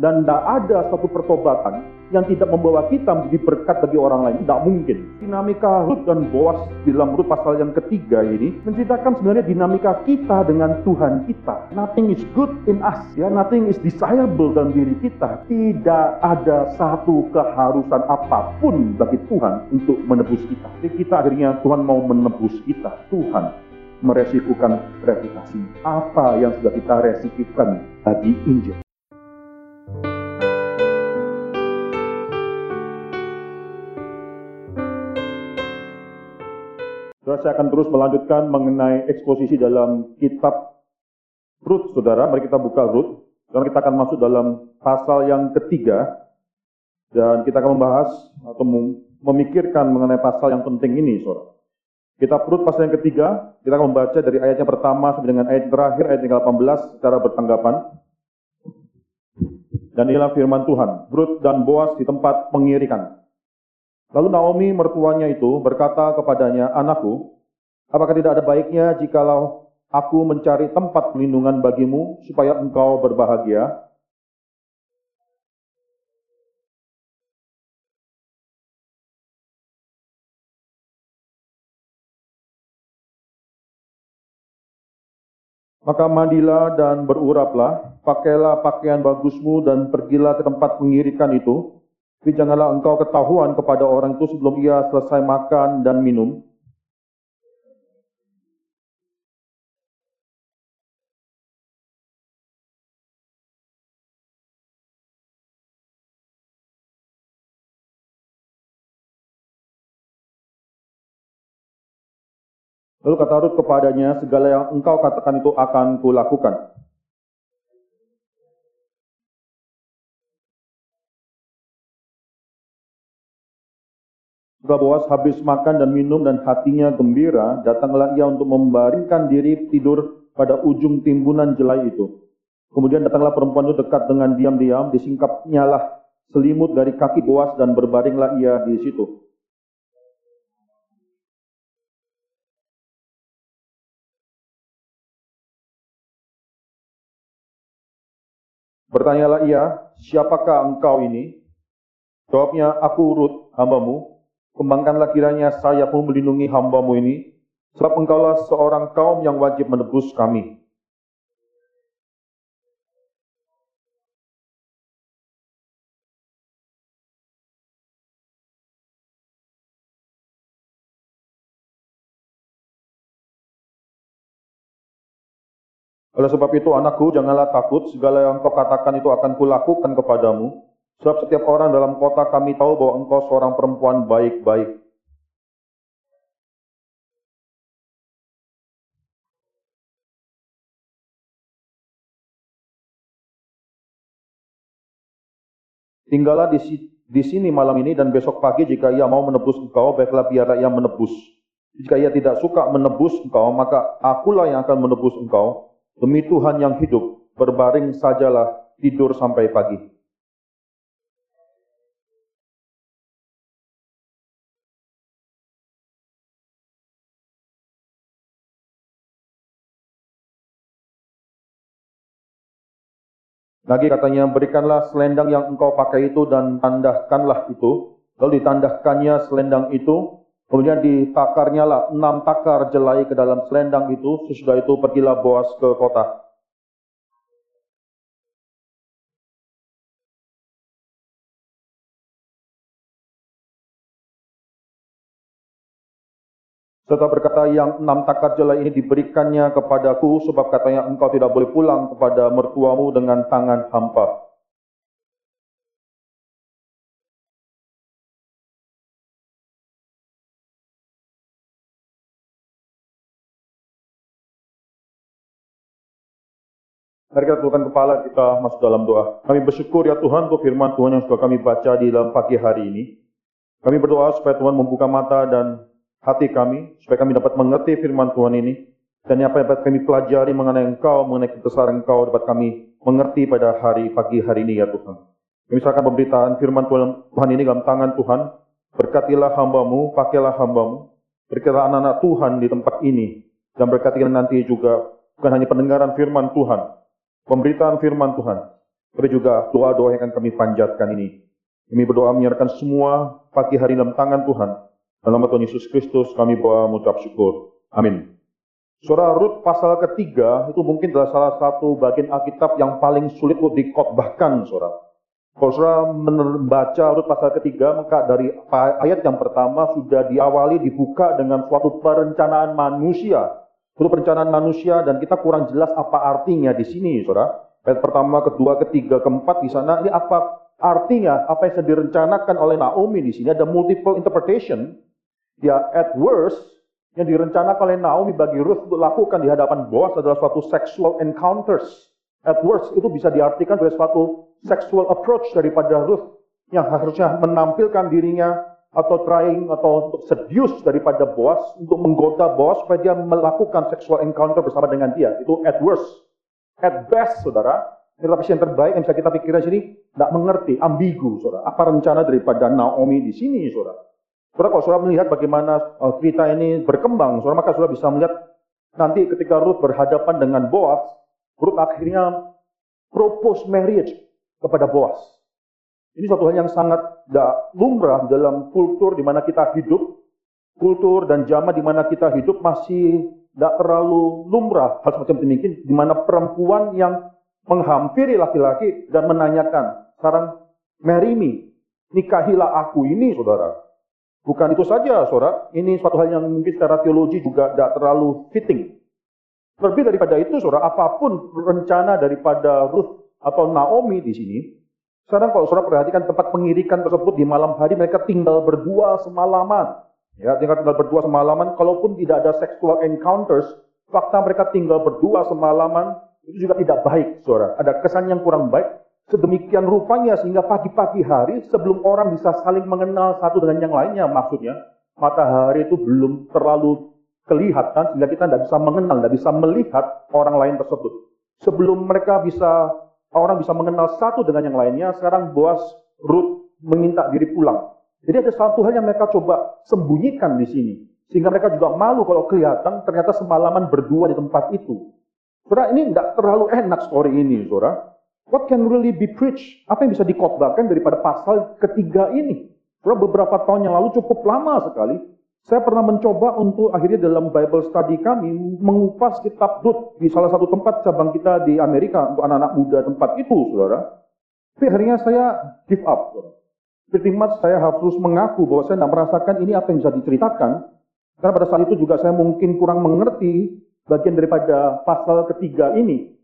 Dan tidak ada satu pertobatan yang tidak membawa kita menjadi berkat bagi orang lain. Tidak mungkin. Dinamika Rut dan Boas di dalam Rut pasal yang ketiga ini menceritakan sebenarnya dinamika kita dengan Tuhan kita. Nothing is good in us. Ya, nothing is desirable dalam diri kita. Tidak ada satu keharusan apa pun bagi Tuhan untuk menebus kita. Jadi kita akhirnya Tuhan mau menebus kita. Tuhan meresikukan reputasi. Apa yang sudah kita resikukan bagi Injil? Saudara, saya akan terus melanjutkan mengenai eksposisi dalam kitab Rut, saudara. Mari kita buka Rut. Dan kita akan masuk dalam pasal yang ketiga. Dan kita akan membahas atau memikirkan mengenai pasal yang penting ini, saudara. Kita Rut pasal yang ketiga, kita akan membaca dari ayatnya pertama sampai dengan ayat terakhir, ayat yang 18 secara bertanggapan. Dan inilah firman Tuhan, Rut dan Boas di tempat pengirikan. Lalu Naomi mertuanya itu berkata kepadanya, Anakku, apakah tidak ada baiknya jikalau aku mencari tempat pelindungan bagimu supaya engkau berbahagia? Maka mandilah dan beruraplah, pakailah pakaian bagusmu dan pergilah ke tempat pengirikan itu, tapi janganlah engkau ketahuan kepada orang itu sebelum ia selesai makan dan minum. Lalu kata Rut kepadanya, segala yang engkau katakan itu akan kulakukan. Boas habis makan dan minum dan hatinya gembira, datanglah ia untuk membaringkan diri tidur pada ujung timbunan jelai itu. Kemudian datanglah perempuan itu dekat dengan diam-diam, disingkapnya lah selimut dari kaki Boas dan berbaringlah ia di situ. Bertanyalah ia, siapakah engkau ini? Jawabnya, aku Rut, hambamu, Kembangkanlah kiranya sayapmu melindungi hambamu ini, sebab engkaulah seorang kaum yang wajib menebus kami. Oleh sebab itu anakku janganlah takut, segala yang kau katakan itu akan kulakukan kepadamu, Sebab setiap orang dalam kota kami tahu bahwa engkau seorang perempuan baik-baik. Tinggallah di, di sini malam ini dan besok pagi jika ia mau menebus engkau, baiklah biarlah ia menebus. Jika ia tidak suka menebus engkau, maka akulah yang akan menebus engkau. Demi Tuhan yang hidup, berbaring sajalah tidur sampai pagi. Lagi katanya, berikanlah selendang yang engkau pakai itu dan tandahkanlah itu. Lalu ditandahkannya selendang itu, kemudian ditakarnya lah enam takar jelai ke dalam selendang itu. Sesudah itu pergilah Boas ke kota. Serta berkata yang enam takar jelai ini diberikannya kepadaku sebab katanya engkau tidak boleh pulang kepada mertuamu dengan tangan hampa. Mari kita tundukkan kepala kita masuk dalam doa. Kami bersyukur ya Tuhan untuk firman Tuhan yang sudah kami baca di dalam pagi hari ini. Kami berdoa supaya Tuhan membuka mata dan hati kami, supaya kami dapat mengerti firman Tuhan ini, dan apa yang dapat kami pelajari mengenai Engkau, mengenai kebesaran Engkau, dapat kami mengerti pada hari pagi hari ini ya Tuhan. Kami serahkan pemberitaan firman Tuhan ini dalam tangan Tuhan, berkatilah hambamu, pakailah hambamu, berkatilah anak-anak Tuhan di tempat ini, dan berkatilah nanti juga bukan hanya pendengaran firman Tuhan, pemberitaan firman Tuhan, tapi juga doa-doa yang akan kami panjatkan ini. Kami berdoa menyerahkan semua pagi hari dalam tangan Tuhan. Dalam nama Tuhan Yesus Kristus kami berdoa mengucap syukur. Amin. Surah Rut pasal ketiga itu mungkin adalah salah satu bagian Alkitab yang paling sulit untuk dikotbahkan, saudara. Kalau saudara membaca Rut pasal ketiga, maka dari ayat yang pertama sudah diawali dibuka dengan suatu perencanaan manusia. Suatu perencanaan manusia dan kita kurang jelas apa artinya di sini, saudara. Ayat pertama, kedua, ketiga, keempat di sana ini apa artinya? Apa yang sedang direncanakan oleh Naomi di sini ada multiple interpretation. Ya, at worst yang direncanakan oleh Naomi bagi Ruth untuk lakukan di hadapan Boaz adalah suatu sexual encounters. At worst itu bisa diartikan sebagai suatu sexual approach daripada Ruth yang harusnya menampilkan dirinya atau trying atau untuk seduce daripada Boaz untuk menggoda Boaz supaya dia melakukan sexual encounter bersama dengan dia. Itu at worst. At best, saudara, tapi yang terbaik yang bisa kita pikirkan sini, tidak mengerti, ambigu, saudara. Apa rencana daripada Naomi di sini, saudara? Saudara kalau saudara melihat bagaimana cerita ini berkembang, saudara maka saudara bisa melihat nanti ketika Ruth berhadapan dengan Boaz, Ruth akhirnya propose marriage kepada Boaz. Ini suatu hal yang sangat tidak lumrah dalam kultur di mana kita hidup, kultur dan zaman di mana kita hidup masih tidak terlalu lumrah hal semacam demikian, di mana perempuan yang menghampiri laki-laki dan menanyakan, sekarang marry me, nikahilah aku ini, saudara. Bukan itu saja, saudara. Ini suatu hal yang mungkin secara teologi juga tidak terlalu fitting. Lebih daripada itu, saudara, apa pun rencana daripada Ruth atau Naomi di sini, sekarang kalau saudara perhatikan tempat pengirikan tersebut di malam hari mereka tinggal berdua semalaman. Ya, tinggal tinggal berdua semalaman. Kalaupun tidak ada sexual encounters, fakta mereka tinggal berdua semalaman itu juga tidak baik, saudara. Ada kesan yang kurang baik Sedemikian rupanya sehingga pagi-pagi hari sebelum orang bisa saling mengenal satu dengan yang lainnya maksudnya matahari itu belum terlalu kelihatan sehingga kita tidak bisa mengenal, tidak bisa melihat orang lain tersebut. Sebelum mereka bisa orang bisa mengenal satu dengan yang lainnya, sekarang Boas Ruth meminta diri pulang. Jadi ada satu hal yang mereka coba sembunyikan di sini. Sehingga mereka juga malu kalau kelihatan ternyata semalaman berdua di tempat itu. Saudara, ini tidak terlalu enak story ini, saudara. What can really be preached? Apa yang bisa dikotbahkan daripada pasal ketiga ini? Karena beberapa tahun yang lalu cukup lama sekali, saya pernah mencoba untuk akhirnya dalam Bible study kami mengupas kitab Rut di salah satu tempat cabang kita di Amerika untuk anak-anak muda tempat itu, saudara. Tapi akhirnya saya give up. Pretty much saya harus mengaku bahwa saya tidak merasakan ini apa yang bisa diceritakan. Karena pada saat itu juga saya mungkin kurang mengerti bagian daripada pasal ketiga ini.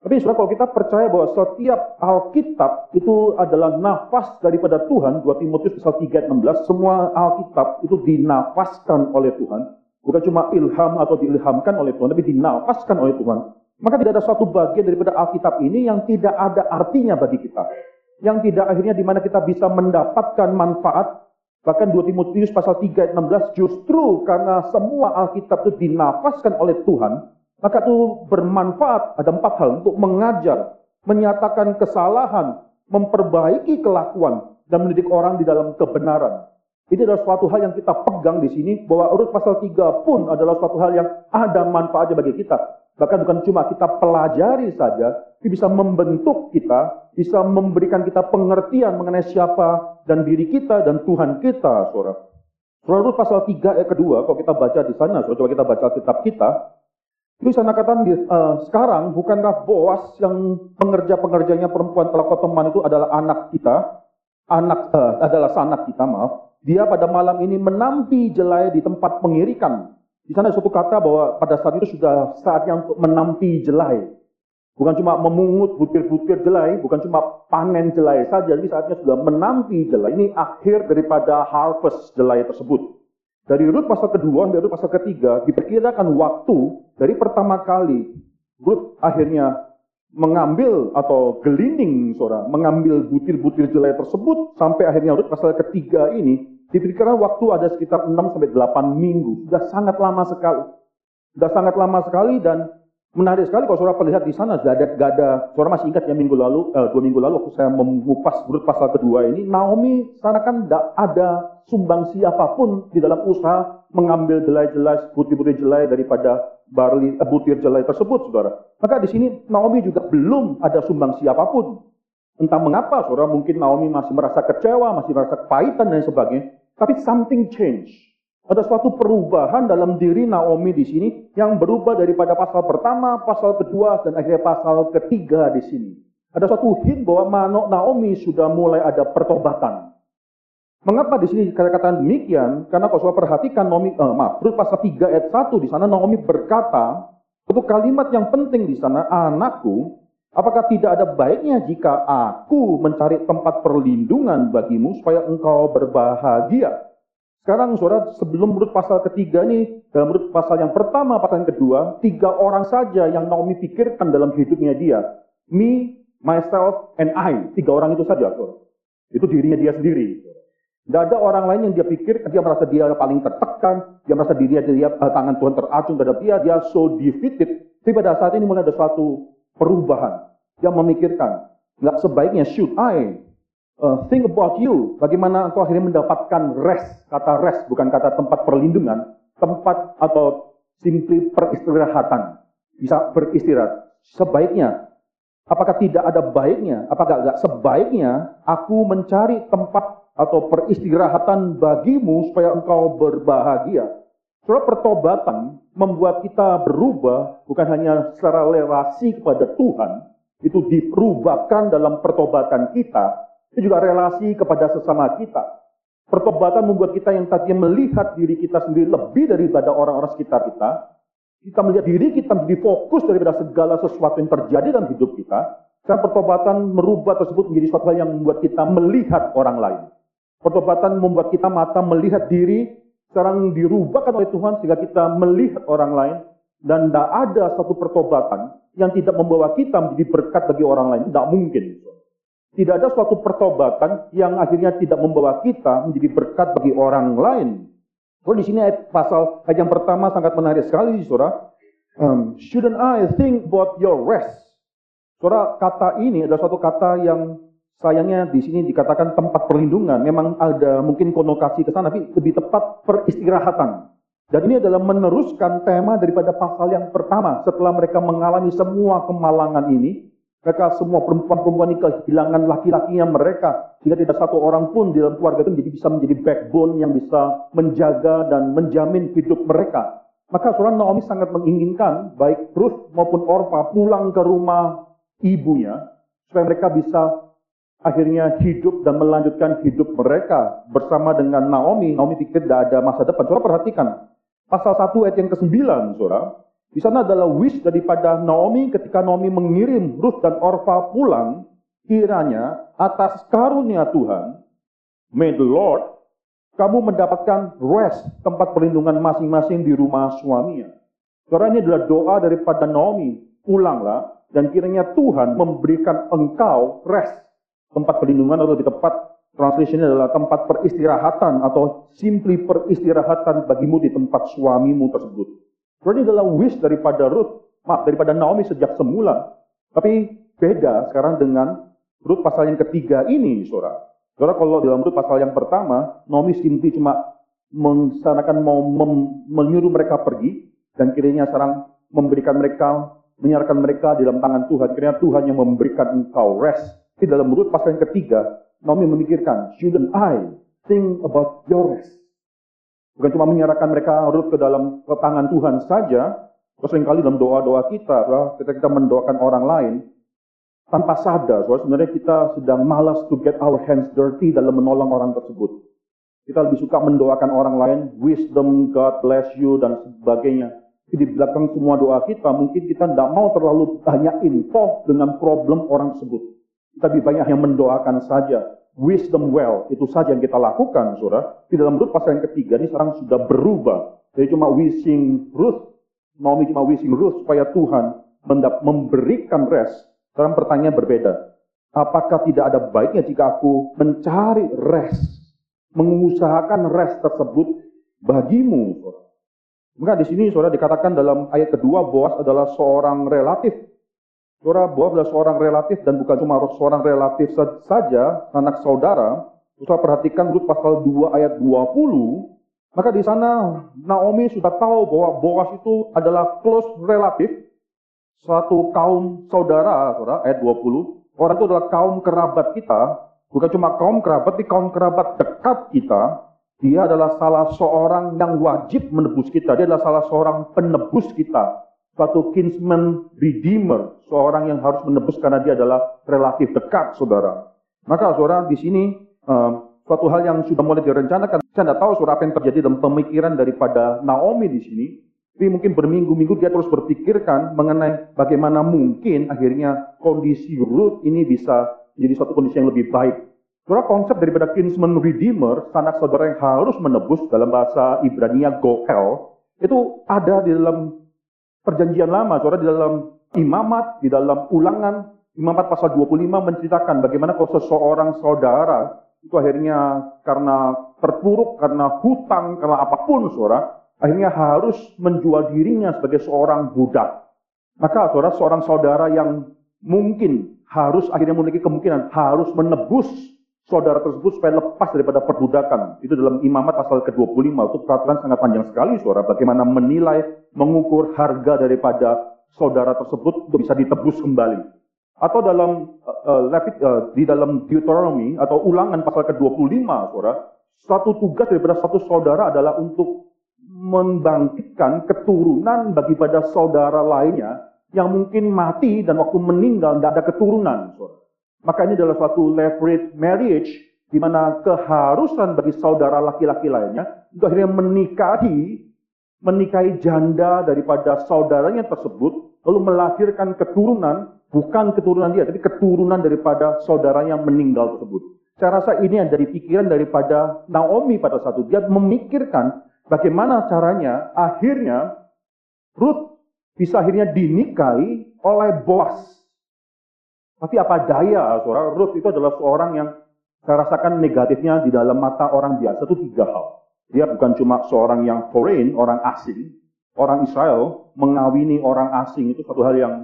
Tapi saudara, kalau kita percaya bahwa setiap Alkitab itu adalah nafas daripada Tuhan, 2 Timotius pasal 3 ayat 16, semua Alkitab itu dinafaskan oleh Tuhan. Bukan cuma ilham atau diilhamkan oleh Tuhan, tapi dinafaskan oleh Tuhan. Maka tidak ada suatu bagian daripada Alkitab ini yang tidak ada artinya bagi kita. Yang tidak akhirnya di mana kita bisa mendapatkan manfaat. Bahkan 2 Timotius pasal 3 ayat 16, justru karena semua Alkitab itu dinafaskan oleh Tuhan, maka itu bermanfaat, ada empat hal, untuk mengajar, menyatakan kesalahan, memperbaiki kelakuan, dan mendidik orang di dalam kebenaran. Ini adalah suatu hal yang kita pegang di sini, bahwa urut pasal 3 pun adalah suatu hal yang ada manfaatnya bagi kita. Bahkan bukan cuma kita pelajari saja, tapi bisa membentuk kita, bisa memberikan kita pengertian mengenai siapa dan diri kita dan Tuhan kita, saudara. Saudara pasal 3 ayat kedua, kalau kita baca di sana, coba kita baca kitab kita, itu saya katakan uh, sekarang bukankah Boas yang pengerja-pengerjanya perempuan telah teman itu adalah anak kita, anak uh, adalah sanak kita, maaf. Dia pada malam ini menampi jelai di tempat pengirikan. Di sana suatu kata bahwa pada saat itu sudah saatnya untuk menampi jelai. Bukan cuma memungut butir-butir jelai, bukan cuma panen jelai saja, jadi saatnya sudah menampi jelai. Ini akhir daripada harvest jelai tersebut. Dari Rut pasal kedua dari Rut pasal ketiga diperkirakan waktu dari pertama kali Rut akhirnya mengambil atau gelinding saudara, mengambil butir-butir jelai tersebut sampai akhirnya Rut pasal ketiga ini diperkirakan waktu ada sekitar 6 sampai 8 minggu. Sudah sangat lama sekali. Sudah sangat lama sekali dan Menarik sekali kalau saudara perlihat di sana, gak ada, gak saudara masih ingat ya minggu lalu, eh, dua minggu lalu waktu saya mengupas urut pasal kedua ini, Naomi sana kan tidak ada sumbang siapa pun di dalam usaha mengambil jelai-jelai, butir-butir jelai daripada barley, eh, butir jelai tersebut, saudara. Maka di sini Naomi juga belum ada sumbang siapa pun. Entah mengapa saudara mungkin Naomi masih merasa kecewa, masih merasa kepahitan dan sebagainya. Tapi something change. Ada suatu perubahan dalam diri Naomi di sini yang berubah daripada pasal pertama, pasal kedua, dan akhirnya pasal ketiga di sini. Ada suatu hint bahwa Naomi sudah mulai ada pertobatan. Mengapa di sini kata-kata demikian? Karena kalau saudara perhatikan Naomi, eh, maaf, Rut pasal 3 ayat 1 di sana Naomi berkata, untuk kalimat yang penting di sana, anakku, Apakah tidak ada baiknya jika aku mencari tempat perlindungan bagimu supaya engkau berbahagia? Sekarang saudara, sebelum menurut pasal ketiga ini, dalam menurut pasal yang pertama, pasal yang kedua, tiga orang saja yang Naomi pikirkan dalam hidupnya dia. Me, myself, and I. Tiga orang itu saja, saudara. Itu dirinya dia sendiri. Tidak ada orang lain yang dia pikir, dia merasa dia paling tertekan, dia merasa dirinya dia, tangan Tuhan teracung terhadap dia, dia so defeated. Tapi pada saat ini mulai ada suatu perubahan. Yang memikirkan, nggak sebaiknya should I uh, think about you. Bagaimana engkau akhirnya mendapatkan rest. Kata rest bukan kata tempat perlindungan. Tempat atau simply peristirahatan. Bisa beristirahat. Sebaiknya. Apakah tidak ada baiknya? Apakah nggak sebaiknya aku mencari tempat atau peristirahatan bagimu supaya engkau berbahagia? Surah pertobatan membuat kita berubah bukan hanya secara relasi kepada Tuhan, itu diperubahkan dalam pertobatan kita, itu juga relasi kepada sesama kita. Pertobatan membuat kita yang tadinya melihat diri kita sendiri lebih daripada orang-orang sekitar kita. Kita melihat diri kita menjadi fokus daripada segala sesuatu yang terjadi dalam hidup kita. Sekarang pertobatan merubah tersebut menjadi suatu hal yang membuat kita melihat orang lain. Pertobatan membuat kita mata melihat diri, sekarang dirubahkan oleh Tuhan sehingga kita melihat orang lain. Dan tidak ada satu pertobatan yang tidak membawa kita menjadi berkat bagi orang lain. Tidak mungkin. Tidak ada suatu pertobatan yang akhirnya tidak membawa kita menjadi berkat bagi orang lain. Kalau di sini pasal ayat yang pertama sangat menarik sekali, saudara. Um, shouldn't I think about your rest? Saudara, kata ini adalah suatu kata yang sayangnya di sini dikatakan tempat perlindungan. Memang ada mungkin konotasi ke sana, tapi lebih tepat peristirahatan. Dan ini adalah meneruskan tema daripada pasal yang pertama. Setelah mereka mengalami semua kemalangan ini, mereka semua perempuan-perempuan ini kehilangan laki-lakinya mereka. Sehingga tidak satu orang pun di dalam keluarga itu menjadi, bisa menjadi backbone yang bisa menjaga dan menjamin hidup mereka. Maka seorang Naomi sangat menginginkan baik Ruth maupun Orpa pulang ke rumah ibunya. Supaya mereka bisa akhirnya hidup dan melanjutkan hidup mereka bersama dengan Naomi. Naomi pikir tidak ada masa depan. Saudara perhatikan, pasal 1 ayat yang ke-9, Saudara. Di sana adalah wish daripada Naomi ketika Naomi mengirim Ruth dan Orfa pulang, kiranya atas karunia Tuhan, may the Lord, kamu mendapatkan rest, tempat perlindungan masing-masing di rumah suaminya. Saudara ini adalah doa daripada Naomi, pulanglah, dan kiranya Tuhan memberikan engkau rest, tempat perlindungan atau lebih tepat Translation adalah tempat peristirahatan atau simply peristirahatan bagimu di tempat suamimu tersebut. Jadi adalah wish daripada Ruth, maaf, daripada Naomi sejak semula. Tapi beda sekarang dengan Ruth pasal yang ketiga ini, saudara. Saudara kalau dalam Ruth pasal yang pertama, Naomi simply cuma mensanakan mau mem, menyuruh mereka pergi, dan kiranya sekarang memberikan mereka, menyiarkan mereka di dalam tangan Tuhan. Kiranya Tuhan yang memberikan engkau rest. Di dalam Ruth pasal yang ketiga, Naomi memikirkan, shouldn't I think about your rest? Bukan cuma menyerahkan mereka urut ke dalam ke tangan Tuhan saja, sering kali dalam doa-doa kita, ketika kita mendoakan orang lain, tanpa sadar, sebenarnya kita sedang malas to get our hands dirty dalam menolong orang tersebut. Kita lebih suka mendoakan orang lain, wisdom, God bless you, dan sebagainya. Di belakang semua doa kita, mungkin kita tidak mau terlalu banyak info dengan problem orang tersebut. Kita lebih banyak yang mendoakan saja. Wisdom well, itu saja yang kita lakukan, saudara. Di dalam Ruth pasal yang ketiga ini sekarang sudah berubah. Jadi cuma wishing Ruth, Naomi cuma wishing Ruth supaya Tuhan memberikan rest. Sekarang pertanyaan berbeda. Apakah tidak ada baiknya jika aku mencari rest, mengusahakan rest tersebut bagimu? Maka di sini saudara dikatakan dalam ayat kedua Boas adalah seorang relatif Saudara adalah seorang relatif dan bukan cuma seorang relatif saja, anak saudara. Saudara perhatikan Rut pasal 2 ayat 20, maka di sana Naomi sudah tahu bahwa Boaz itu adalah close relatif, satu kaum saudara, saudara, ayat 20. orang itu adalah kaum kerabat kita, bukan cuma kaum kerabat, tapi kaum kerabat dekat kita. Dia adalah salah seorang yang wajib menebus kita. Dia adalah salah seorang penebus kita. Suatu kinsman redeemer. Seorang yang harus menebus karena dia adalah relatif dekat, saudara. Maka saudara di sini um, suatu hal yang sudah mulai direncanakan. Saya tidak tahu saudara apa yang terjadi dalam pemikiran daripada Naomi di sini. Tapi mungkin berminggu-minggu dia terus berpikirkan mengenai bagaimana mungkin akhirnya kondisi Ruth ini bisa menjadi suatu kondisi yang lebih baik. Saudara konsep daripada kinsman redeemer, sanak saudara yang harus menebus dalam bahasa Ibrania goel, itu ada di dalam perjanjian lama, saudara di dalam imamat, di dalam ulangan, imamat pasal 25 menceritakan bagaimana kalau seseorang saudara itu akhirnya karena terpuruk, karena hutang, karena apa pun saudara, akhirnya harus menjual dirinya sebagai seorang budak. Maka saudara, seorang saudara yang mungkin harus akhirnya memiliki kemungkinan harus menebus saudara tersebut supaya lepas daripada perbudakan. Itu dalam imamat pasal ke-25 itu peraturan sangat panjang sekali saudara. Bagaimana menilai, mengukur harga daripada saudara tersebut untuk bisa ditebus kembali. Atau dalam uh, uh, di dalam Deuteronomy atau ulangan pasal ke-25 saudara, satu tugas daripada satu saudara adalah untuk membangkitkan keturunan bagi pada saudara lainnya yang mungkin mati dan waktu meninggal tidak ada keturunan. Saudara. Maka ini adalah suatu leverage marriage di mana keharusan bagi saudara laki-laki lainnya untuk akhirnya menikahi menikahi janda daripada saudaranya tersebut lalu melahirkan keturunan bukan keturunan dia tapi keturunan daripada saudara yang meninggal tersebut. Saya rasa ini yang dari pikiran daripada Naomi pada satu dia memikirkan Bagaimana caranya akhirnya Ruth bisa akhirnya dinikahi oleh bos. Tapi apa daya, saudara, Ruth itu adalah seorang yang saya rasakan negatifnya di dalam mata orang biasa itu tiga hal. Dia bukan cuma seorang yang foreign, orang asing. Orang Israel mengawini orang asing itu satu hal yang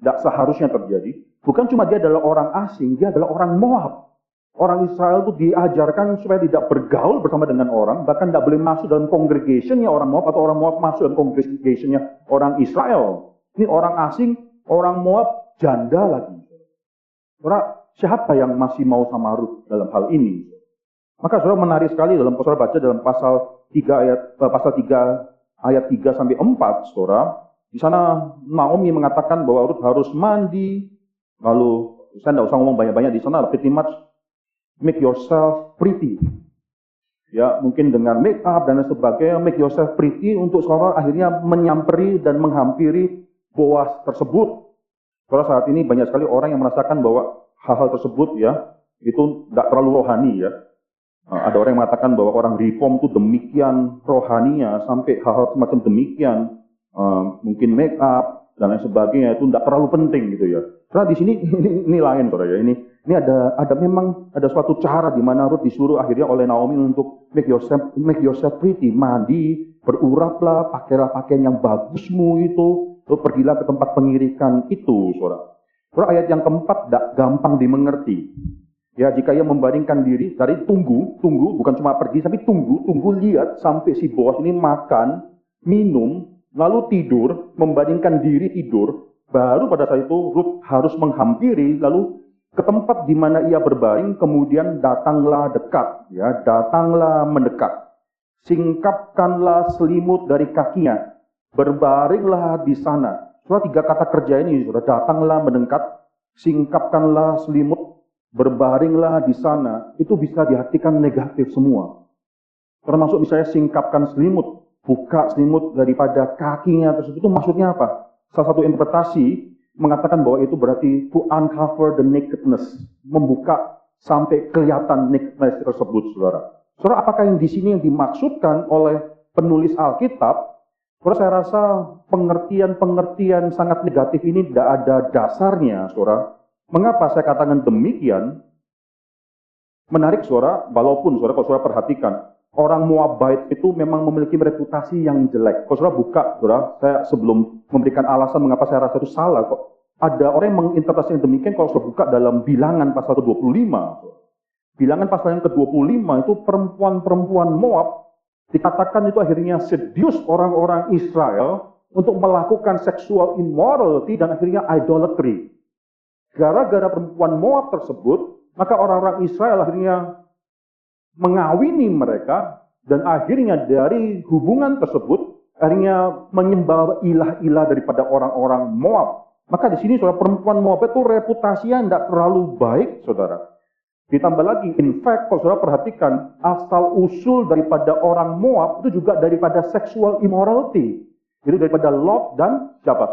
tidak seharusnya terjadi. Bukan cuma dia adalah orang asing, dia adalah orang Moab. Orang Israel itu diajarkan supaya tidak bergaul bersama dengan orang, bahkan tidak boleh masuk dalam congregationnya orang Moab atau orang Moab masuk dalam congregationnya orang Israel. Ini orang asing, orang Moab janda lagi. Saudara, siapa yang masih mau sama Ruth dalam hal ini? Maka saudara menarik sekali dalam saudara baca dalam pasal 3 ayat eh, pasal 3 ayat 3 sampai 4, saudara. Di sana Naomi mengatakan bahwa Ruth harus mandi, lalu saya tidak usah ngomong banyak-banyak di sana, pretty much make yourself pretty. Ya, mungkin dengan make up dan sebagainya, make yourself pretty untuk seorang akhirnya menyamperi dan menghampiri boas tersebut. Kalau saat ini banyak sekali orang yang merasakan bahwa hal-hal tersebut ya, itu tidak terlalu rohani ya. Nah, ada orang yang mengatakan bahwa orang reform itu demikian rohaninya sampai hal-hal semacam demikian, uh, mungkin make up dan lain sebagainya itu tidak terlalu penting gitu ya. Karena di sini ini, ini lain, saudara ya. Ini ini ada ada memang ada suatu cara di mana Ruth disuruh akhirnya oleh Naomi untuk make yourself make yourself pretty, mandi, beruraplah, pakailah pakaian yang bagusmu itu, lalu pergilah ke tempat pengirikan itu, saudara. Saudara ayat yang keempat tidak gampang dimengerti. Ya, jika ia membandingkan diri, dari tunggu, tunggu, bukan cuma pergi, tapi tunggu, tunggu lihat sampai si bos ini makan, minum, lalu tidur, membandingkan diri tidur, baru pada saat itu Ruth harus menghampiri, lalu ke tempat di mana ia berbaring, kemudian datanglah dekat, ya, datanglah mendekat. Singkapkanlah selimut dari kakinya, berbaringlah di sana. Sudah tiga kata kerja ini, sudah datanglah mendekat, singkapkanlah selimut, berbaringlah di sana. Itu bisa diartikan negatif semua. Termasuk misalnya singkapkan selimut, buka selimut daripada kakinya tersebut. Itu maksudnya apa? Salah satu interpretasi mengatakan bahwa itu berarti to uncover the nakedness, membuka sampai kelihatan nakedness tersebut, saudara. Saudara, apakah yang di sini yang dimaksudkan oleh penulis Alkitab? Saudara, saya rasa pengertian-pengertian sangat negatif ini tidak ada dasarnya, saudara. Mengapa saya katakan demikian? Menarik, saudara, walaupun saudara, kalau saudara perhatikan, orang Moabite itu memang memiliki reputasi yang jelek. Kalau saudara buka, saudara, saya sebelum memberikan alasan mengapa saya rasa itu salah kok. Ada orang yang menginterpretasi yang demikian kalau saudara buka dalam bilangan pasal ke-25. Bilangan pasal yang ke-25 itu perempuan-perempuan Moab dikatakan itu akhirnya sedius orang-orang Israel untuk melakukan seksual immorality dan akhirnya idolatry. gara-gara perempuan Moab tersebut, maka orang-orang Israel akhirnya mengawini mereka dan akhirnya dari hubungan tersebut akhirnya menyembah ilah-ilah daripada orang-orang Moab. Maka di sini saudara perempuan Moab itu reputasinya tidak terlalu baik, saudara. Ditambah lagi, in fact, kalau saudara perhatikan, asal usul daripada orang Moab itu juga daripada sexual immorality. Jadi daripada Lot dan siapa?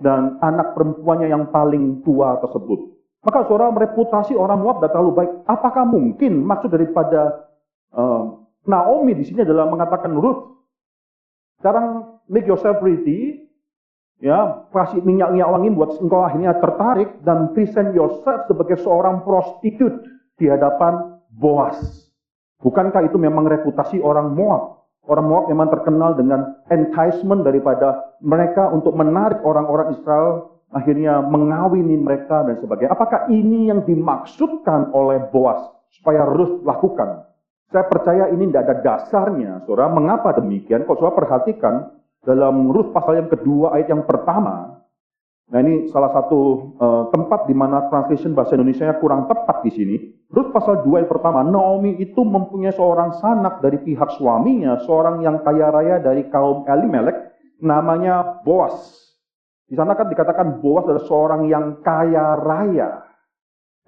Dan anak perempuannya yang paling tua tersebut. Maka saudara reputasi orang Moab tidak terlalu baik. Apakah mungkin maksud daripada uh, Naomi di sini adalah mengatakan Ruth, sekarang make yourself pretty, ya kasih minyak minyak wangi buat engkau akhirnya tertarik dan present yourself sebagai seorang prostitut di hadapan Boas. Bukankah itu memang reputasi orang Moab? Orang Moab memang terkenal dengan enticement daripada mereka untuk menarik orang-orang Israel akhirnya mengawini mereka dan sebagainya. Apakah ini yang dimaksudkan oleh Boas supaya Ruth lakukan? Saya percaya ini tidak ada dasarnya, saudara. Mengapa demikian? Kalau saudara perhatikan dalam Ruth pasal yang kedua ayat yang pertama, Nah ini salah satu uh, tempat di mana translation bahasa Indonesia kurang tepat di sini. Ruth pasal 2 ayat pertama, Naomi itu mempunyai seorang sanak dari pihak suaminya, seorang yang kaya raya dari kaum Elimelek, namanya Boas. Di sana kan dikatakan Boas adalah seorang yang kaya raya.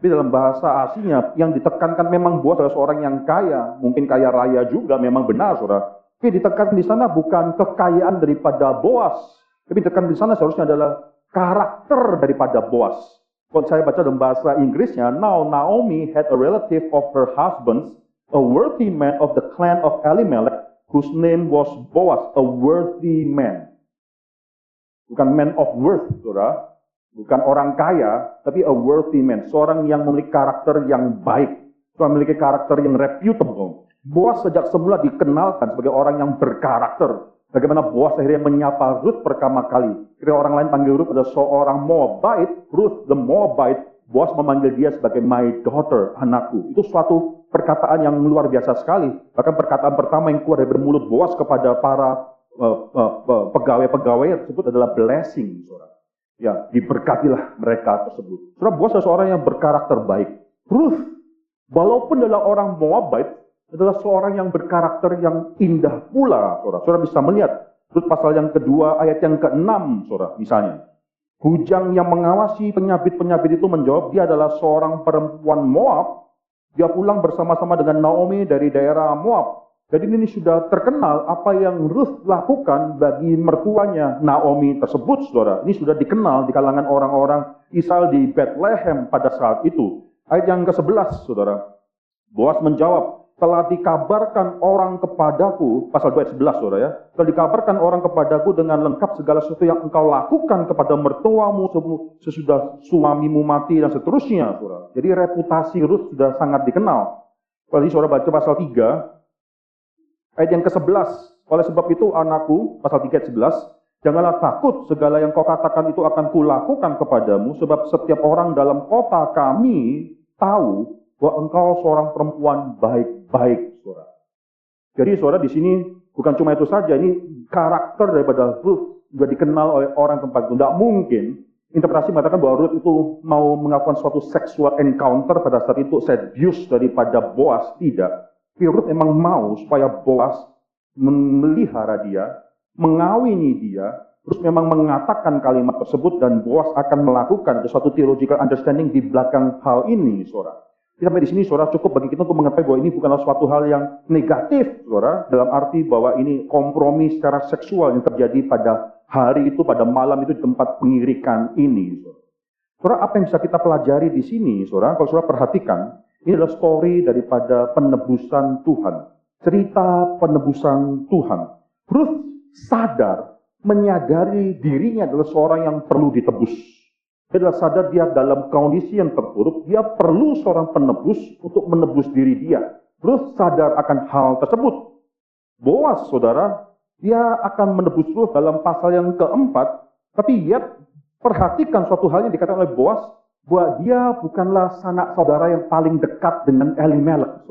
Tapi dalam bahasa aslinya yang ditekankan memang Boas adalah seorang yang kaya, mungkin kaya raya juga memang benar, saudara. Tapi ditekankan di sana bukan kekayaan daripada Boas, tapi ditekankan di sana seharusnya adalah karakter daripada Boas. Kalau saya baca dalam bahasa Inggrisnya, now Naomi had a relative of her husband's, a worthy man of the clan of Elimelech, whose name was Boaz, a worthy man. Bukan man of worth, saudara. Bukan orang kaya, tapi a worthy man. Seorang yang memiliki karakter yang baik. Seorang memiliki karakter yang reputable. Boas sejak semula dikenalkan sebagai orang yang berkarakter. Bagaimana Boas akhirnya menyapa Ruth pertama kali. Ketika orang lain panggil Ruth adalah seorang Moabite, Ruth the Moabite, Boas memanggil dia sebagai my daughter, anakku. Itu suatu perkataan yang luar biasa sekali. Bahkan perkataan pertama yang keluar dari mulut Boas kepada para uh, uh, uh, pegawai-pegawai tersebut adalah blessing. Ya diberkatilah mereka tersebut. Saudara Boas adalah seorang yang berkarakter baik. Ruth, walaupun adalah orang Moabite, adalah seorang yang berkarakter yang indah pula, saudara. Saudara bisa melihat Ruth pasal yang kedua ayat yang keenam, saudara, misalnya. Hujang yang mengawasi penyabit-penyabit itu menjawab, dia adalah seorang perempuan Moab. Dia pulang bersama-sama dengan Naomi dari daerah Moab. Jadi ini sudah terkenal apa yang Ruth lakukan bagi mertuanya Naomi tersebut, saudara. Ini sudah dikenal di kalangan orang-orang Israel di Bethlehem pada saat itu. Ayat yang ke-11, saudara. Boas menjawab, telah dikabarkan orang kepadaku, pasal 2 ayat 11, saudara ya. Telah dikabarkan orang kepadaku dengan lengkap segala sesuatu yang engkau lakukan kepada mertuamu sesudah suamimu mati dan seterusnya, saudara. Jadi reputasi Ruth sudah sangat dikenal. Kalau saudara baca pasal 3, Ayat yang ke-11, oleh sebab itu anakku, pasal 3 ayat 11, janganlah takut segala yang kau katakan itu akan kulakukan kepadamu, sebab setiap orang dalam kota kami tahu bahwa engkau seorang perempuan baik-baik, saudara. Jadi saudara di sini bukan cuma itu saja, ini karakter daripada Ruth juga dikenal oleh orang tempat itu. Tidak mungkin interpretasi mengatakan bahwa Ruth itu mau melakukan suatu sexual encounter pada saat itu seduce daripada Boas, tidak. Firut memang mau supaya Boas memelihara dia, mengawini dia, terus memang mengatakan kalimat tersebut dan Boas akan melakukan sesuatu theological understanding di belakang hal ini, saudara. Sampai di sini, saudara, cukup bagi kita untuk mengetahui bahwa ini bukanlah suatu hal yang negatif, saudara, dalam arti bahwa ini kompromi secara seksual yang terjadi pada hari itu, pada malam itu di tempat pengirikan ini. Saudara, apa yang bisa kita pelajari di sini, saudara? Kalau saudara perhatikan, ini adalah story daripada penebusan Tuhan. Cerita penebusan Tuhan. Ruth sadar, menyadari dirinya adalah seorang yang perlu ditebus. Dia sadar dia dalam kondisi yang terpuruk, dia perlu seorang penebus untuk menebus diri dia. Ruth sadar akan hal tersebut. Boas, saudara, dia akan menebus Ruth dalam pasal yang keempat, tapi dia perhatikan suatu hal yang dikatakan oleh Boas, bahwa dia bukanlah sanak saudara yang paling dekat dengan Elimelech.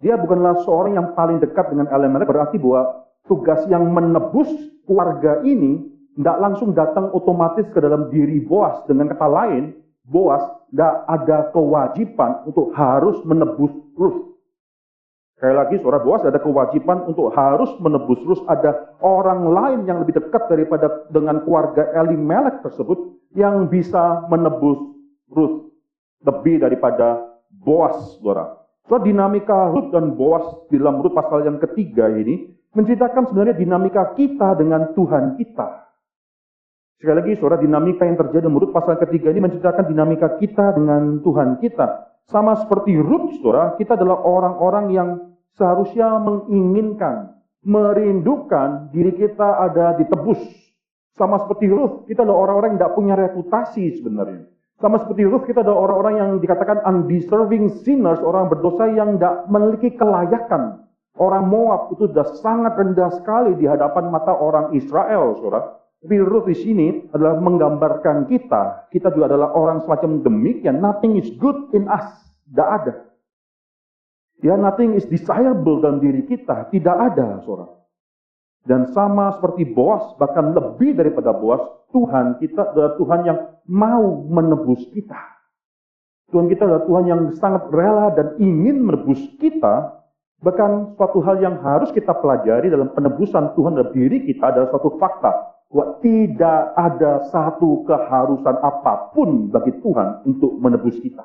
Dia bukanlah seorang yang paling dekat dengan Elimelech, berarti bahwa tugas yang menebus keluarga ini tidak langsung datang otomatis ke dalam diri Boas. Dengan kata lain, Boas tidak ada kewajiban untuk harus menebus Ruth. Sekali lagi, saudara Boas ada kewajiban untuk harus menebus Ruth. Ada orang lain yang lebih dekat daripada dengan keluarga Elimelek tersebut yang bisa menebus Ruth lebih daripada Boas, saudara. So, dinamika Ruth dan Boas dalam Ruth pasal yang ketiga ini menceritakan sebenarnya dinamika kita dengan Tuhan kita. Sekali lagi, saudara, dinamika yang terjadi menurut pasal ketiga ini menceritakan dinamika kita dengan Tuhan kita. Sama seperti Ruth, saudara, kita adalah orang-orang yang seharusnya menginginkan, merindukan diri kita ada ditebus. Sama seperti Ruth, kita adalah orang-orang yang tidak punya reputasi sebenarnya. Sama seperti Ruth, kita adalah orang-orang yang dikatakan undeserving sinners, orang berdosa yang tidak memiliki kelayakan. Orang Moab itu sudah sangat rendah sekali di hadapan mata orang Israel, saudara. Tapi Ruth di sini adalah menggambarkan kita. Kita juga adalah orang semacam demikian. Nothing is good in us. Tidak ada. Ya, nothing is desirable dalam diri kita. Tidak ada, saudara. Dan sama seperti Boas, bahkan lebih daripada Boas, Tuhan kita adalah Tuhan yang mau menebus kita. Tuhan kita adalah Tuhan yang sangat rela dan ingin menebus kita. Bahkan suatu hal yang harus kita pelajari dalam penebusan Tuhan dalam diri kita adalah suatu fakta bahwa tidak ada satu keharusan apa pun bagi Tuhan untuk menebus kita.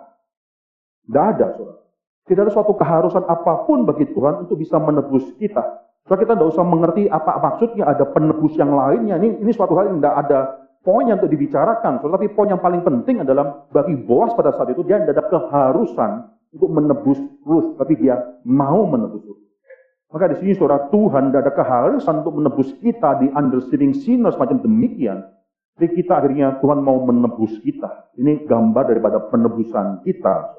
Tidak ada, saudara. Tidak ada suatu keharusan apa pun bagi Tuhan untuk bisa menebus kita. Saudara kita tidak usah mengerti apa maksudnya ada penebus yang lainnya. Ini, ini suatu hal yang tidak ada poinnya untuk dibicarakan. Saudara. Tapi poin yang paling penting adalah bagi Boas pada saat itu dia tidak ada keharusan untuk menebus Ruth, tapi dia mau menebus Ruth. Maka di sini saudara Tuhan tidak ada keharusan untuk menebus kita di understanding sinners macam demikian. Jadi kita akhirnya Tuhan mau menebus kita. Ini gambar daripada penebusan kita.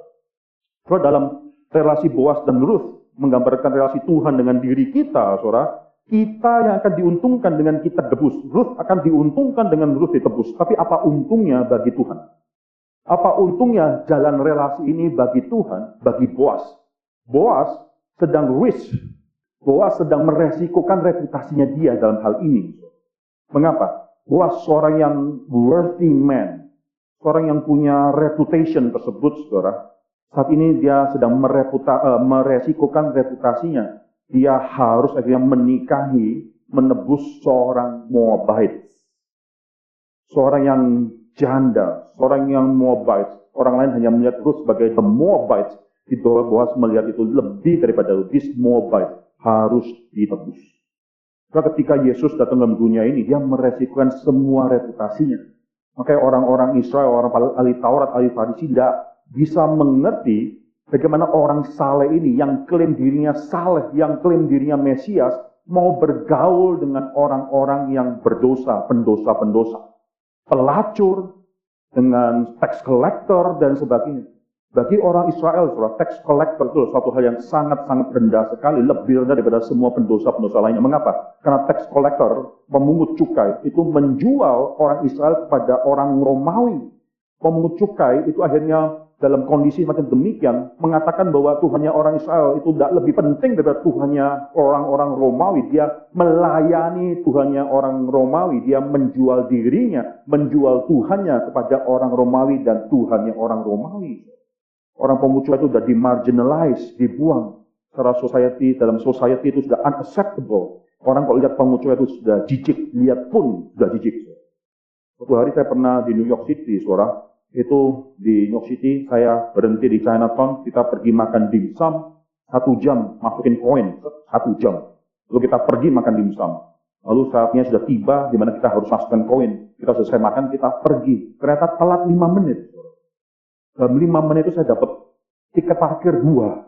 Saudara dalam relasi Boas dan Ruth menggambarkan relasi Tuhan dengan diri kita, saudara. Kita yang akan diuntungkan dengan kita debus. Ruth akan diuntungkan dengan Ruth ditebus. Tapi apa untungnya bagi Tuhan? Apa untungnya jalan relasi ini bagi Tuhan, bagi Boas? Boas sedang risk Boas sedang meresikokan reputasinya dia dalam hal ini. Mengapa? Boas seorang yang worthy man, seorang yang punya reputation tersebut, saudara. Saat ini dia sedang mereputa, uh, meresikokan reputasinya. Dia harus akhirnya menikahi, menebus seorang Moabite. Seorang yang janda, seorang yang Moabite. Orang lain hanya melihat terus sebagai the Moabite. Di Boas melihat itu lebih daripada this Moabite harus ditebus. Karena ketika Yesus datang dalam dunia ini, dia meresikukan semua reputasinya. Makanya orang-orang Israel, orang ahli Taurat, ahli Farisi tidak bisa mengerti bagaimana orang saleh ini yang klaim dirinya saleh, yang klaim dirinya Mesias, mau bergaul dengan orang-orang yang berdosa, pendosa-pendosa. Pelacur, dengan tax collector, dan sebagainya. Bagi orang Israel, saudara, tax collector itu suatu hal yang sangat-sangat rendah sekali, lebih rendah daripada semua pendosa-pendosa lainnya. Mengapa? Karena tax collector, pemungut cukai, itu menjual orang Israel kepada orang Romawi. Pemungut cukai itu akhirnya dalam kondisi macam demikian, mengatakan bahwa Tuhannya orang Israel itu tidak lebih penting daripada Tuhannya orang-orang Romawi. Dia melayani Tuhannya orang Romawi. Dia menjual dirinya, menjual Tuhannya kepada orang Romawi dan Tuhannya orang Romawi. Orang pemucuk itu sudah dimarginalize, dibuang. Secara society, dalam society itu sudah unacceptable. Orang kalau lihat pemucuk itu sudah jijik, lihat pun sudah jijik. Suatu hari saya pernah di New York City, suara. Itu di New York City, saya berhenti di Chinatown, kita pergi makan dimsum, satu jam masukin koin, satu jam. Lalu kita pergi makan dimsum. Lalu saatnya sudah tiba, di mana kita harus masukkan koin. Kita selesai makan, kita pergi. Ternyata telat lima menit. Dalam lima menit itu saya dapat tiket parkir dua.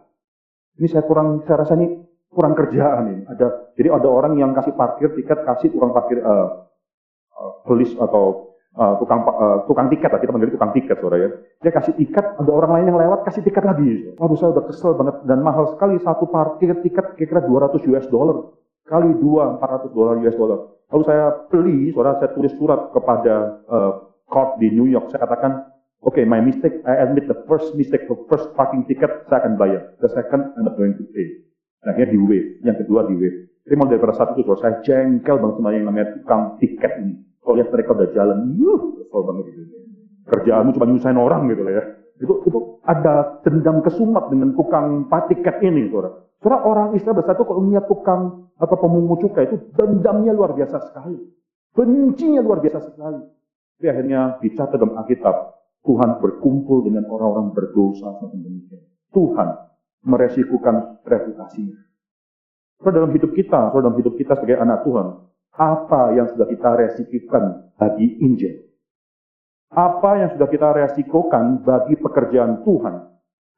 Ini saya kurang, saya rasa ini kurang kerjaan ini. Ada, jadi ada orang yang kasih parkir tiket, kasih tukang parkir uh, polis atau uh, tukang uh, tukang tiket lah kita panggil tukang tiket saudara ya. Dia kasih tiket, ada orang lain yang lewat kasih tiket lagi. Waduh saya udah kesel banget dan mahal sekali satu parkir tiket kira-kira 200 US dollar kali dua 400 dolar US dollar. Lalu saya beli, saudara saya tulis surat kepada uh, court di New York. Saya katakan okay, my mistake, I admit the first mistake, the first parking ticket saya akan bayar. The second, I'm not going to pay. Nah, akhirnya di wave. Yang kedua di wave. Jadi mau daripada saat itu, saya jengkel banget sama yang namanya tukang tiket ini. Kalau lihat mereka udah jalan, yuh, kesel banget gitu. kerjaanmu cuma nyusahin orang gitu lah ya. Itu, itu ada dendam kesumat dengan tukang patiket ini, saudara. Saudara orang Israel bersatu kalau melihat tukang atau pemungut cukai itu dendamnya luar biasa sekali. Bencinya luar biasa sekali. Tapi akhirnya dicatat dalam Alkitab, Tuhan berkumpul dengan orang-orang berdosa seperti demikian. Tuhan meresikukan reputasinya. So, dalam hidup kita, so, dalam hidup kita sebagai anak Tuhan, apa yang sudah kita resikukan bagi Injil? Apa yang sudah kita resikokan bagi pekerjaan Tuhan?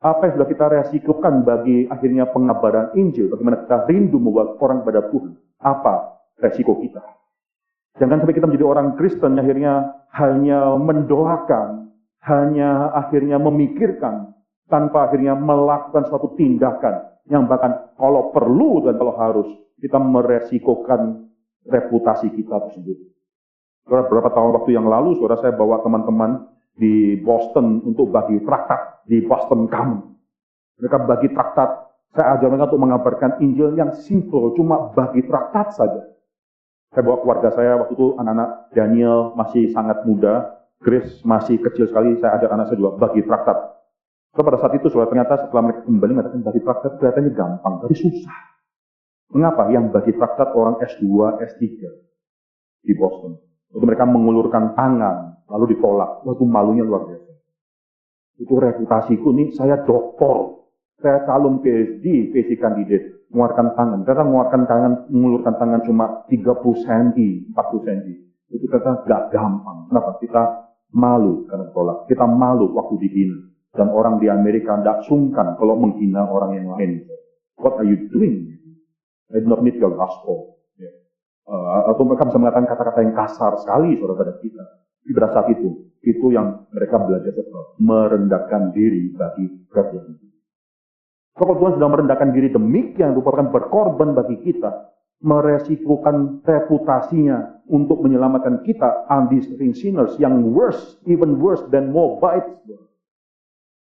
Apa yang sudah kita resikokan bagi akhirnya pengabaran Injil? Bagaimana kita rindu membawa orang pada Tuhan? Apa resiko kita? Jangan sampai kita menjadi orang Kristen akhirnya hanya mendoakan, hanya akhirnya memikirkan, tanpa akhirnya melakukan suatu tindakan yang bahkan kalau perlu dan kalau harus kita meresikokan reputasi kita tersebut. Beberapa tahun waktu yang lalu, saudara saya bawa teman-teman di Boston untuk bagi traktat di Boston Common. Mereka bagi traktat, saya ajar mereka untuk mengabarkan Injil yang simple, cuma bagi traktat saja. Saya bawa keluarga saya waktu itu anak-anak Daniel masih sangat muda, Grace masih kecil sekali, saya ajak anak saya juga bagi traktat. So pada saat itu, soalnya ternyata setelah mereka kembali mengatakan bagi traktat kelihatannya gampang, tapi susah. Mengapa? Yang bagi traktat orang S2, S3 di Boston. Waktu mereka mengulurkan tangan, lalu ditolak. Waktu malunya luar biasa. Itu reputasiku nih, saya doktor. Saya calon PhD, PhD kandidat mengeluarkan tangan. Ternyata mengeluarkan tangan, mengulurkan tangan cuma 30 cm, 40 cm. Itu ternyata gak gampang. Kenapa? Kita malu karena tolak. Kita malu waktu dihina. Dan orang di Amerika tidak sungkan kalau menghina orang yang lain. What are you doing? I do not need your gospel. Yeah. Uh, atau mereka bisa mengatakan kata-kata yang kasar sekali saudara kita. Di saat itu, itu yang mereka belajar merendahkan diri bagi kerajaan kalau Tuhan sudah merendahkan diri demikian, merupakan berkorban bagi kita, meresikukan reputasinya untuk menyelamatkan kita, undiscerning sinners yang worse, even worse than Moabites.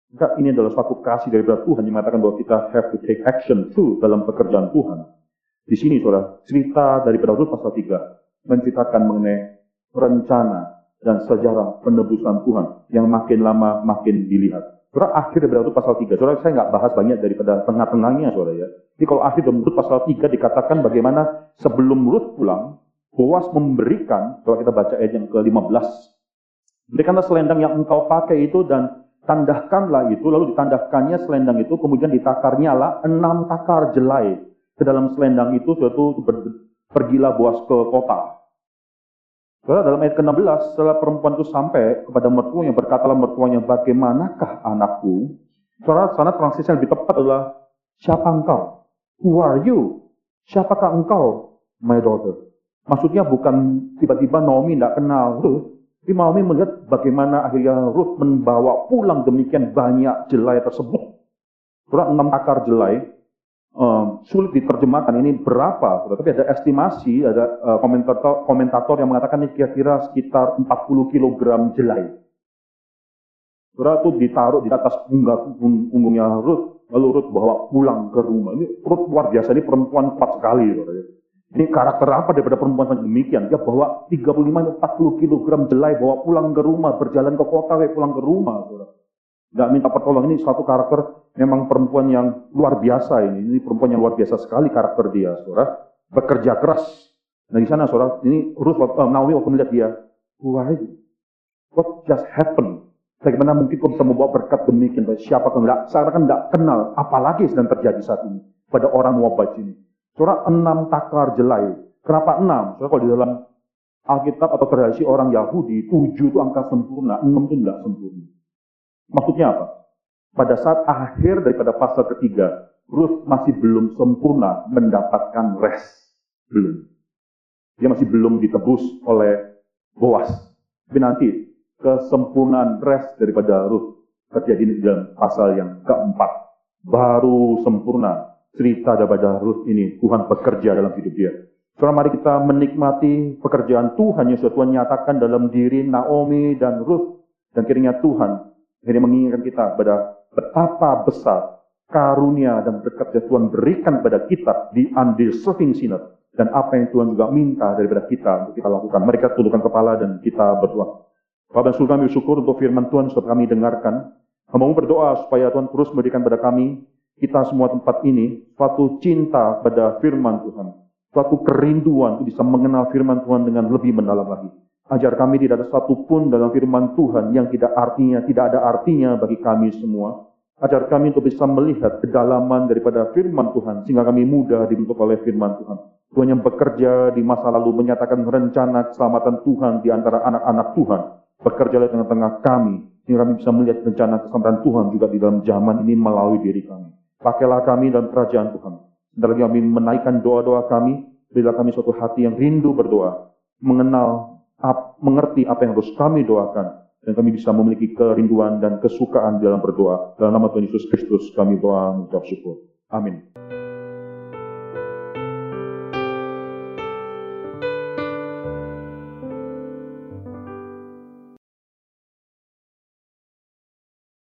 Maka ini adalah suatu kasih dari Tuhan yang mengatakan bahwa kita have to take action too dalam pekerjaan Tuhan. Di sini saudara, cerita dari Rut pasal 3 menceritakan mengenai rencana dan sejarah penebusan Tuhan yang makin lama makin dilihat. Surah akhir dari Rut pasal 3. Surah saya nggak bahas banyak daripada tengah-tengahnya, saudara ya. Jadi kalau akhir dari pasal 3 dikatakan bagaimana sebelum Rut pulang, Boas memberikan, kalau kita baca ayat yang ke-15, berikanlah selendang yang engkau pakai itu dan tandahkanlah itu, lalu ditandahkannya selendang itu, kemudian ditakarnya lah enam takar jelai. Ke dalam selendang itu, suatu pergilah Boas ke kota. Saudara, dalam ayat ke-16, setelah perempuan itu sampai kepada mertuanya, berkatalah mertuanya, bagaimanakah anakku? Saudara, sana transisi yang lebih tepat adalah, siapa engkau? Who are you? Siapakah engkau, my daughter? Maksudnya bukan tiba-tiba Naomi tidak kenal Ruth, tapi Naomi melihat bagaimana akhirnya Ruth membawa pulang demikian banyak jelai tersebut. Saudara, enam akar jelai, um, sulit diterjemahkan ini berapa, tapi ada estimasi, ada uh, komentator, komentator yang mengatakan ini kira-kira sekitar 40 kg jelai. Saudara itu ditaruh di atas punggung, punggungnya Ruth, lalu Ruth bawa pulang ke rumah. Ini Ruth luar biasa, ini perempuan kuat sekali. Saudara. Ini karakter apa daripada perempuan seperti demikian? Dia bawa 35-40 kg jelai, bawa pulang ke rumah, berjalan ke kota, pulang ke rumah. Saudara. Nggak minta pertolongan, ini suatu karakter memang perempuan yang luar biasa ini. Ini perempuan yang luar biasa sekali karakter dia, saudara. Bekerja keras. Nah di sana, saudara, ini Ruth, uh, Naomi waktu melihat dia, why? What just happened? Bagaimana mungkin kau bisa membawa berkat demikian? Siapa kau tidak? Saya kan tidak kenal, apalagi sedang terjadi saat ini pada orang Moabit ini. Saudara, enam takar jelai. Kenapa enam? Saudara, kalau di dalam Alkitab atau tradisi orang Yahudi, tujuh itu angka sempurna, enam itu tidak sempurna. Maksudnya apa? pada saat akhir daripada pasal ketiga, Ruth masih belum sempurna mendapatkan rest. Belum. Dia masih belum ditebus oleh Boas. Tapi nanti kesempurnaan rest daripada Ruth terjadi di dalam pasal yang keempat. Baru sempurna cerita daripada Ruth ini. Tuhan bekerja dalam hidup dia. Sekarang mari kita menikmati pekerjaan Tuhan yang Tuhan nyatakan dalam diri Naomi dan Ruth. Dan kiranya Tuhan ini mengingatkan kita pada betapa besar karunia dan berkat yang Tuhan berikan pada kita di undeserving sinner dan apa yang Tuhan juga minta daripada kita untuk kita lakukan. Mereka tundukkan kepala dan kita berdoa. Bapak dan Surga kami bersyukur untuk firman Tuhan setelah kami dengarkan. Kami berdoa supaya Tuhan terus memberikan pada kami, kita semua tempat ini, suatu cinta pada firman Tuhan. Suatu kerinduan untuk bisa mengenal firman Tuhan dengan lebih mendalam lagi. Ajar kami tidak ada satupun dalam firman Tuhan yang tidak artinya, tidak ada artinya bagi kami semua. Ajar kami untuk bisa melihat kedalaman daripada firman Tuhan, sehingga kami mudah dibentuk oleh firman Tuhan. Tuhan yang bekerja di masa lalu menyatakan rencana keselamatan Tuhan di antara anak-anak Tuhan Bekerja di tengah-tengah kami, sehingga kami bisa melihat rencana keselamatan Tuhan juga di dalam zaman ini melalui diri kami. Pakailah kami dalam kerajaan Tuhan. Lagi kami menaikkan doa-doa kami, berilah kami suatu hati yang rindu berdoa, mengenal, ap, mengerti apa yang harus kami doakan, dan kami bisa memiliki kerinduan dan kesukaan dalam berdoa. Dalam nama Tuhan Yesus Kristus kami doa mengucap syukur. Amin.